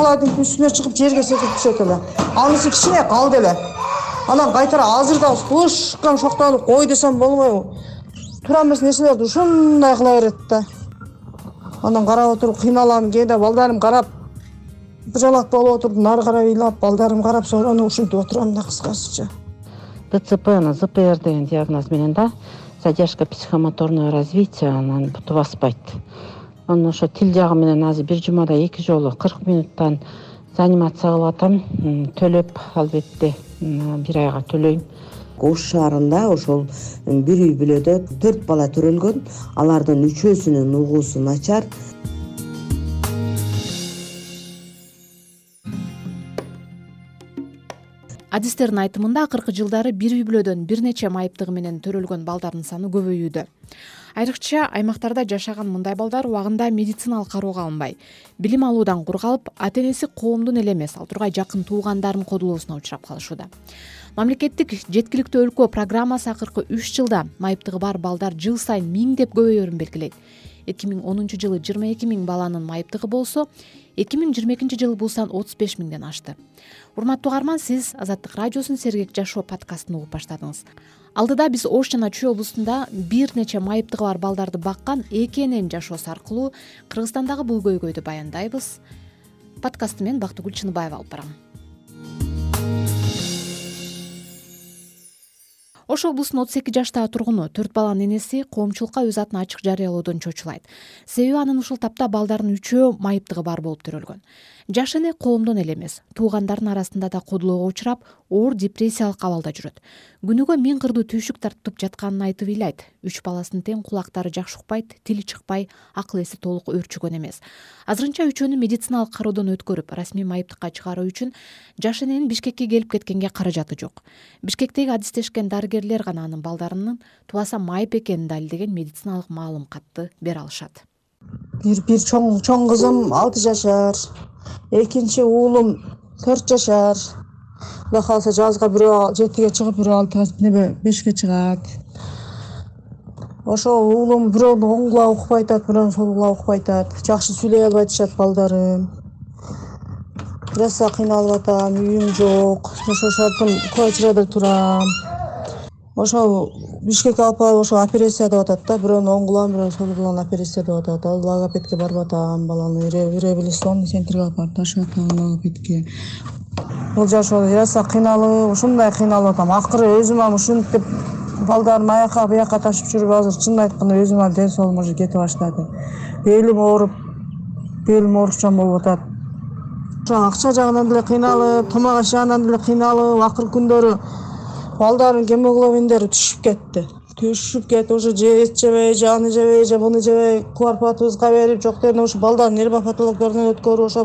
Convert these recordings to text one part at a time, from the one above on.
калайдын үстүнө чыгып жерге секирип түшөт эле. Анысы кичине калды эле. Анан кайтара азыр дагы слышком шоктонуп кой десем болбойбу. Туура эмес нерселерди ушундай кыла берет да. Анан карап отуруп кыйналам кээде балдарым карап быжалак болуп отуруп нары карай ыйлап балдарым карап анан ушинтип отурам да кыскасычы дцпны зпр деген диагноз менен да задержка психомоторное развитие анан буту баспайт анан ошо тил жагы менен азыр бир жумада эки жолу кырк минуттан занимация кылып атам төлөп албетте бир айга төлөйм. Ош шаарында ошол бир үй бүлөдө төрт бала төрөлгөн. Алардын үчөөсүнүн угуусу начар. Адистердин айтымында акыркы жылдары бир үй бүлөдөн бир нече майыптыгы менен төрөлгөн балдардын саны көбөйүүдө айрыкча аймактарда жашаган мындай балдар убагында медициналык кароого алынбай. Билим алуудан кур калып ата энеси коомдун эле эмес ал тургай жакын туугандарынын кодулоосуна учурап калышууда. Мамлекеттик жеткиликтүү өлкө программасы акыркы үч жылда майыптыгы бар балдар жыл сайын миңдеп көбөйөөрүн белгилейт. Эки миң онунчу жылы жыйырма эки миң баланын майыптыгы болсо эки миң жыйырма экинчи жылы бул сан отуз беш миңден ашты. Урматтуу угарман сиз азаттык радиосунун сергек жашоо подкастын угуп баштадыңыз алдыда биз ош жана чүй облустунда бир нече майыптыгы бар балдарды баккан эки эненин жашоосу аркылуу кыргызстандагы бул көйгөйдү баяндайбыз. Подкастты мен бактыгүл чыныбаева алып барам. Ош облусунун отуз эки жаштагы тургуну төрт баланын энеси коомчулукка өз атын ачык жарыялоодон чочулайт. Себеби анын ушул тапта балдарынын үчөө майыптыгы бар болуп төрөлгөн жаш эне коомдон эле эмес. Туугандарынын арасында да кодулоого учурап оор депрессиялык абалда жүрөт. Күнүгө миң кырдуу түйшүк тартып жатканын айтып ыйлайт үч баласынын тең кулактары жакшы укпайт тили чыкпай акыл эси толук өөрчүгөн эмес. Азырынча үчөөнү медициналык кароодон өткөрүп расмий майыптыкка чыгаруу үчүн жаш эненин бишкекке келип кеткенге каражаты жок. Бишкектеги адистешкен дарыгерлер гана анын балдарынын тубаса майып экенин далилдеген медициналык маалым катты бере алышат. Бир бир чоң чоң кызым алты жашар экинчи уулум төрт жашар. Кудай кааласа жазга бирөө жетиге чыгып бирөө алты неме бешке чыгат. Ошо уулум бирөөнү оң кулагы укпай атат бирөөнү сол кулагы укпай атат жакшы сүйлөй албай атышат балдарым роса кыйналып атам үйүм жок. Жашашардым квартирада турам ошол бишкекке алып барып ошо операция деп атат да бирөөнүн оң кулагын бирөөнүн сол кулагын операция деп атат. Ал логопедке барып атам баланы реабилитационный центрге алып барып ташып атам логопедке. Бул жашоодо роса кыйналып ушундай кыйналып атам. Акыры өзүм ам ушинтип балдарымды аяка бияка ташып жүрүп азыр чынын айтканда өзүм ден соолугум уже кетип баштады. Белим ооруп белим оорукчан болуп атат. Ошо акча жагынан деле кыйналып тамак аш жагынан деле кыйналып акыркы күндөрү балдардын гемоглобиндери түшүп кетти. Түшүп кетип уже же эт жебей же аны жебей же буну жебей кубарпатыбызга берип жок дегенде ошо балдардын нервопатологдорунан өткөрүп ошо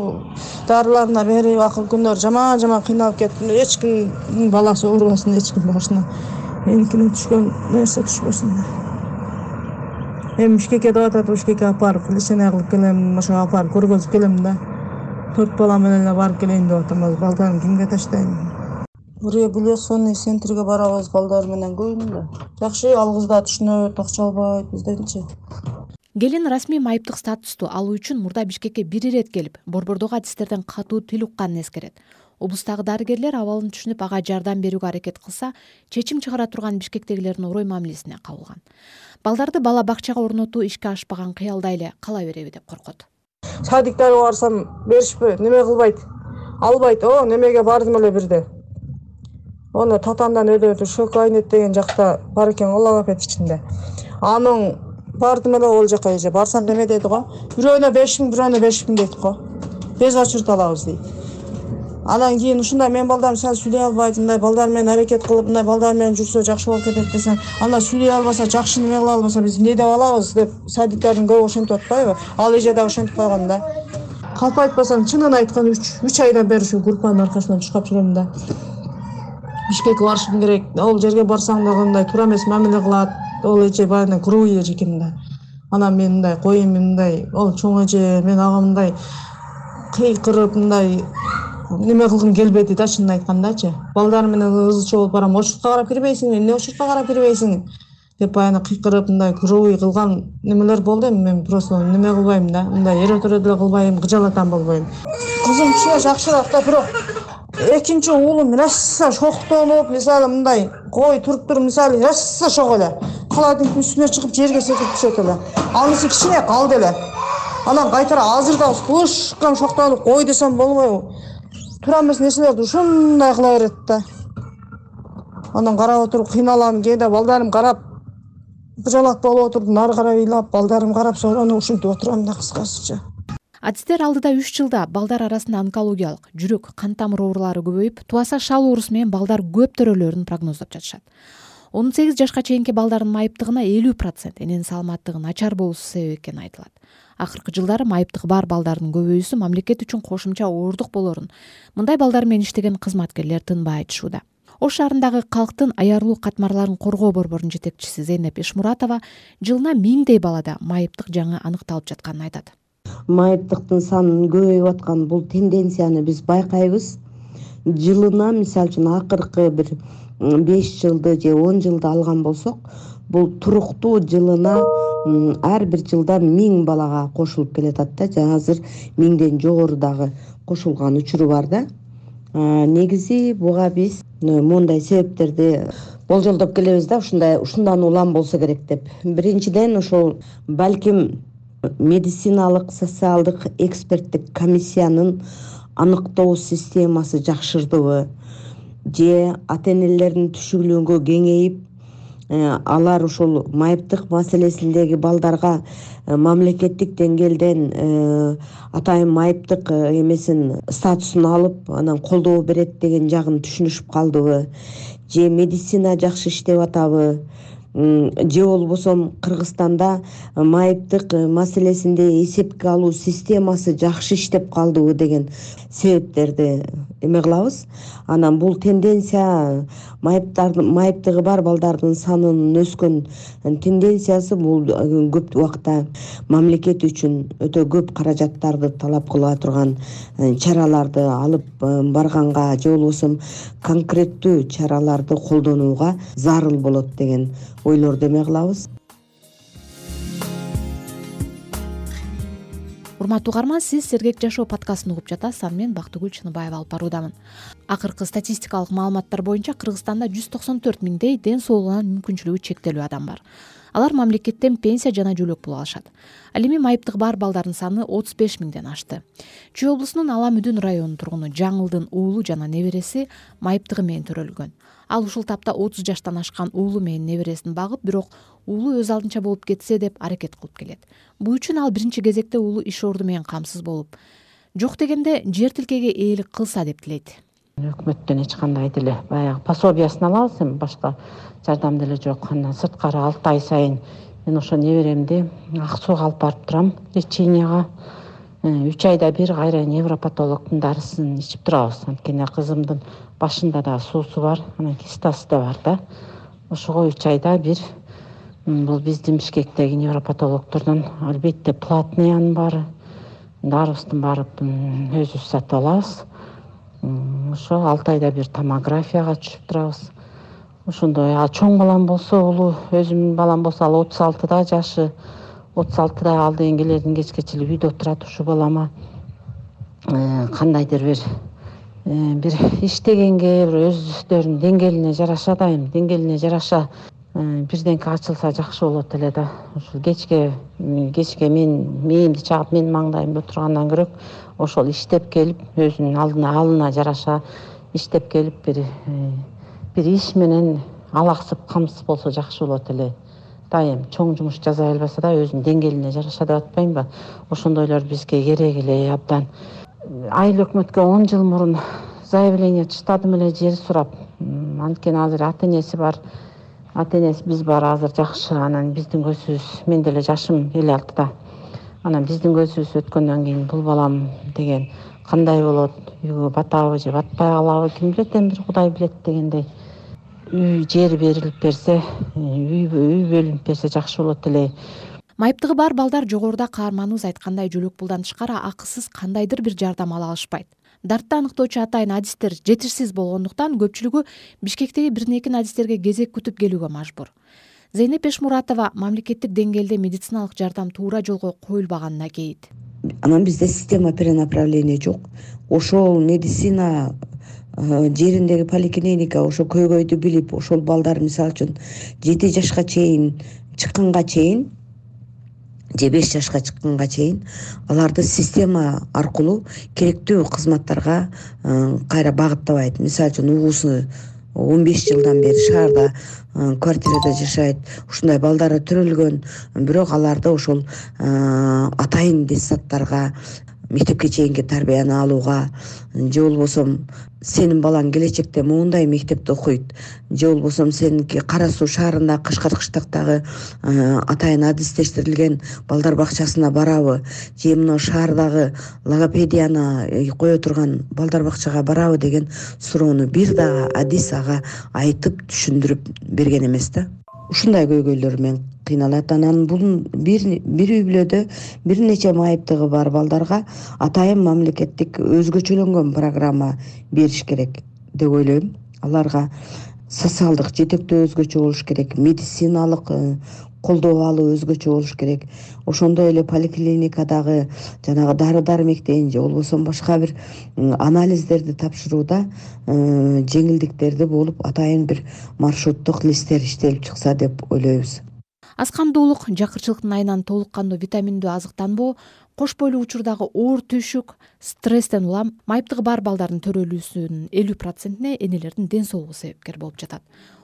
дарыларына берип акыркы күндөрү жаман жаман кыйналып кеттим эч кимдин баласы оорубасын эч кимдин башына. Меникине түшкөн нерсе түшпөсүн эми бишкекке деп атат бишкекке алып барып лечение кылып келем ошо алып барып көргөзүп келем да. Төрт балам менен эле барып келейин деп атам азыр балдарымды кимге таштайм реабилитационный центрге барабыз балдар менен көбүнө жакшы ал кыз да түшүнөт акча албайт бизденчи келин расмий майыптык статусту алуу үчүн мурда бишкекке бир ирет келип борбордогу адистерден катуу тил укканын эскерет. Облустагы дарыгерлер абалын түшүнүп ага жардам берүүгө аракет кылса чечим чыгара турган бишкектегилердин орой мамилесине кабылган. Балдарды бала бакчага орнотуу ишке ашпаган кыялдай эле кала береби деп коркот. Садиктарга барсам беришпейт неме кылбайт? Албайт о немеге бардым эле бирде шок кабинет деген жакта бар экен го логопед ичинде. Анын бардым эле ал жака эже барсам неме деди го? Бирөөнө беш миң бирөөнө беш миң дейт го без очередь алабыз дейт. Анан кийин ушундай менин балдарым сал сүйлөй албайт мындай балдар менен аракет кылып мындай балдар менен жүрсө жакшы болуп кетет десең анда сүйлөй албаса жакшы неме кыла албаса биз эмне деп алабыз? деп садиктардын көбү ошентип атпайбы. Ал эже дагы ошентип койгон да. Калп айтпасам чынын айткан үч айдан бери ушул группанын аркасынан чуркап жүрөм да бишкекке барышым керек. Ал жерге барсаң дагы мындай туура эмес мамиле кылат. Ал эже баягындай грубый эже экен да. Анан мен мындай коеюн мен мындай. Ал чоң эже мен ага мындай кыйкырып мындай неме кылгым келбеди да чынын айткандачы балдарым менен ызы болуп барам очуртка карап кирбейсиңби эмне очуртка карап кирбейсиң? Деп баягы кыйкырып мындай грубый кылган немелер болду эми мен просто неме кылбайм да мындай эре тура деле кылбайм кыжалатан болбойм. Кызым кичине жакшыраак да бирок экинчи уулум роса шоктонуп мисалы мындай кой туруп туруп мисалы роса шок эле. Холодильниктин үстүнө чыгып жерге секирип түшөт эле. Анысы кичине калды эле. Анан кайтара азыр дагы слышком шоктонуп кой десем болбойбу. Туура эмес нерселерди ушундай кыла берет да. Анан карап отуруп кыйналам кээде балдарым карап кыжалат болуп отуруп нары карай ыйлап балдарым карап соронуп ушинтип отурам да кыскасычы адистер алдыда үч жылда балдар арасында онкологиялык жүрөк кан тамыр оорулары көбөйүп тубаса шал оорусу менен балдар көп төрөлөрүн прогноздоп жатышат. Он сегиз жашка чейинки балдардын майыптыгына элүү процент эненин саламаттыгы начар болуусу себеп экени айтылат. Акыркы жылдары майыптыгы бар балдардын көбөйүүсү мамлекет үчүн кошумча оордук болоорун мындай балдар менен иштеген кызматкерлер тынбай айтышууда ош шаарындагы калктын аярлуу катмарларын коргоо борборунун жетекчиси зейнеп эшмуратова жылына миңдей балада майыптык жаңы аныкталып жатканын айтат майыптыктын санынын көбөйүп аткан бул тенденцияны биз байкайбыз. Жылына мисалы үчүн акыркы бир беш жылды же он жылды алган болсок бул туруктуу жылына ар бир жылда миң балага кошулуп келатат да. Жана азыр миңден жогору дагы кошулган учуру бар да. Негизи буга биз моундай себептерди болжолдоп келебиз да. Ушундай ушундан улам болсо керек деп. Биринчиден ушул балким медициналык социалдык эксперттик комиссиянын аныктоо системасы жакшырдыбы же ата энелердин түшүнүгү кеңейип э, алар ушул майыптык маселесиндеги балдарга э, мамлекеттик деңгээлден э, атайын майыптык эмесин статусун алып анан колдоо берет деген жагын түшүнүшүп калдыбы же медицина жакшы иштеп атабы же болбосо кыргызстанда майыптык маселесинде эсепке алуу системасы жакшы иштеп калдыбы деген себептерди эме кылабыз анан бул тенденция майыптыгы бар балдардын санынын өскөн тенденциясы бул көп убакта мамлекет үчүн өтө көп каражаттарды талап кыла турган э, чараларды алып э, барганга же болбосо конкреттүү чараларды колдонууга зарыл болот деген ойлорду эме кылабыз урматтуу угарман сиз сергек жашоо подкастын угуп жатасыз аны мен бактыгүл чыныбаева алып баруудамын. Акыркы статистикалык маалыматтар боюнча кыргызстанда жүз токсон төрт миңдей ден соолугунан мүмкүнчүлүгү чектелүү адам бар алар мамлекеттен пенсия жана жөлөк пул алышат. Ал эми майыптыгы бар балдардын саны отуз беш миңден ашты. Чүй облусунун ала мүдүн районунун тургуну жаңылдын уулу жана небереси майыптыгы менен төрөлгөн. Ал ушул тапта отуз жаштан ашкан уулу менен небересин багып бирок уулу өз алдынча болуп кетсе деп аракет кылып келет. Бул үчүн ал биринчи кезекте уулу иш орду менен камсыз болуп жок дегенде жер тилкеге ээлик кылса деп тилейт өкмөттөн эч кандай деле баягы пособиясын алабыз эми башка жардам деле жок. Андан сырткары алты ай сайын мен ошо неберемди ак сууга алып барып турам. Леченияга э, үч айда бир кайра невропатологдун дарысын ичип турабыз анткени кызымдын башында дагы суусу бар анан кистасы да бар да. Ошого үч айда бир бул биздин бишкектеги невропатологдордон албетте платный анын баары баарыбыздын барып өзүбүз сатып алабыз ошо алты айда бир томографияга түшүп турабыз. Ошондой а чоң балам болсо улуу өзүмдүн балам болсо ал отуз алтыда жашы отуз алтыда ал деген келердин кечке чейин үйдө турат ушул балама э, кандайдыр бир Э, бир иштегенге бир өздөрүнүн деңгээлине жараша да эми деңгээлине жараша бирдеңке ачылса жакшы болот эле да. Ушул кечке кечке мен мээримди чагып менин маңдайымда отургандан көрө ошол иштеп келип өзүнүн алдына алына жараша иштеп келип бир э, бир иш менен алаксып камсыз болсо жакшы болот эле. Дайым чоң жумуш жасай албаса да өзүнүн деңгээлине жараша деп атпаймынбы ошондойлор бизге керек эле абдан. Айыл өкмөткө он жыл мурун заявление таштадым эле жер сурап. Анткени азыр ата энеси бар ата энеси биз бар азыр жакшы. Анан биздин көзүбүз мен деле жашым элүү алтыда. Анан биздин көзүбүз өткөндөн кийин бул балам деген кандай болот? Үйгө батабы же батпай калабы ким билет? Эми бир кудай билет дегендей. Үй жер берилип берсе үй бөлүнүп берсе жакшы болот эле майыптыгы бар балдар жогоруда каарманыбыз айткандай жөлөк пулдан тышкары акысыз кандайдыр бир жардам ала алышпайт дартты аныктоочу атайын адистер жетишсиз болгондуктан көпчүлүгү бишкектеги бир некин адистерге кезек күтүп келүүгө мажбур. Зейнеп эшмуратова мамлекеттик деңгээлде медициналык жардам туура жолго коюлбаганына кейит. Анан бизде система перенаправления жок. Ошол медицина э, жериндеги поликлиника ошо көйгөйдү билип ошол балдар мисалы үчүн жети жашка чейин чыкканга чейин же беш жашка чыкканга чейин аларды система аркылуу керектүү кызматтарга э, кайра багыттабайт. Мисалы үчүн угусу он беш жылдан бери шаарда э, квартирада жашайт ушундай балдары төрөлгөн. Бирок аларды ошол э, атайын детсадтарга мектепке чейинки тарбияны алууга же болбосо сенин балаң келечекте моундай мектепте окуйт же болбосо сеники кара суу шаарындагы кашкар кыштактагы э, атайын адистештирилген балдар бакчасына барабы же мына шаардагы логопедияны кое турган балдар бакчага барабы деген суроону бир дагы адис ага айтып түшүндүрүп берген эмес да ушундай көйгөйлөр менен кыйналат анан бул бир бир үй бүлөдө бир нече майыптыгы бар балдарга атайын мамлекеттик өзгөчөлөнгөн программа бериш керек деп ойлойм. Аларга социалдык жетектөө өзгөчө болуш керек медициналык э, колдоо алуу өзгөчө болуш керек. Ошондой эле поликлиникадагы жанагы дары дармектен же болбосо башка бир анализдерди тапшырууда э, жеңилдиктерди болуп атайын бир маршруттук листтер иштелип чыкса деп ойлойбуз. Аз камдуулук жакырчылыктын айынан толук кандуу витаминдүү азыктанбоо кош бойлуу учурдагы оор түйшүк стресстен улам майыптыгы бар балдардын төрөлүүсүнүн элүү процентине энелердин ден соолугу себепкер болуп жатат.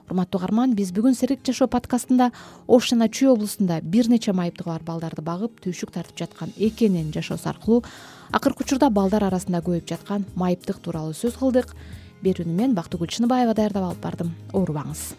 Урматтуу угарман биз бүгүн серик жашоо подкастында ош жана чүй облустунда бир нече майыптыгы бар балдарды багып түйшүк тартып жаткан эки эненин жашоосу аркылуу акыркы учурда балдар арасында көбөйүп жаткан майыптык тууралуу сөз кылдык. Берүүнү мен бактыгүл чыныбаева даярдап алып бардым. Оорубаңыз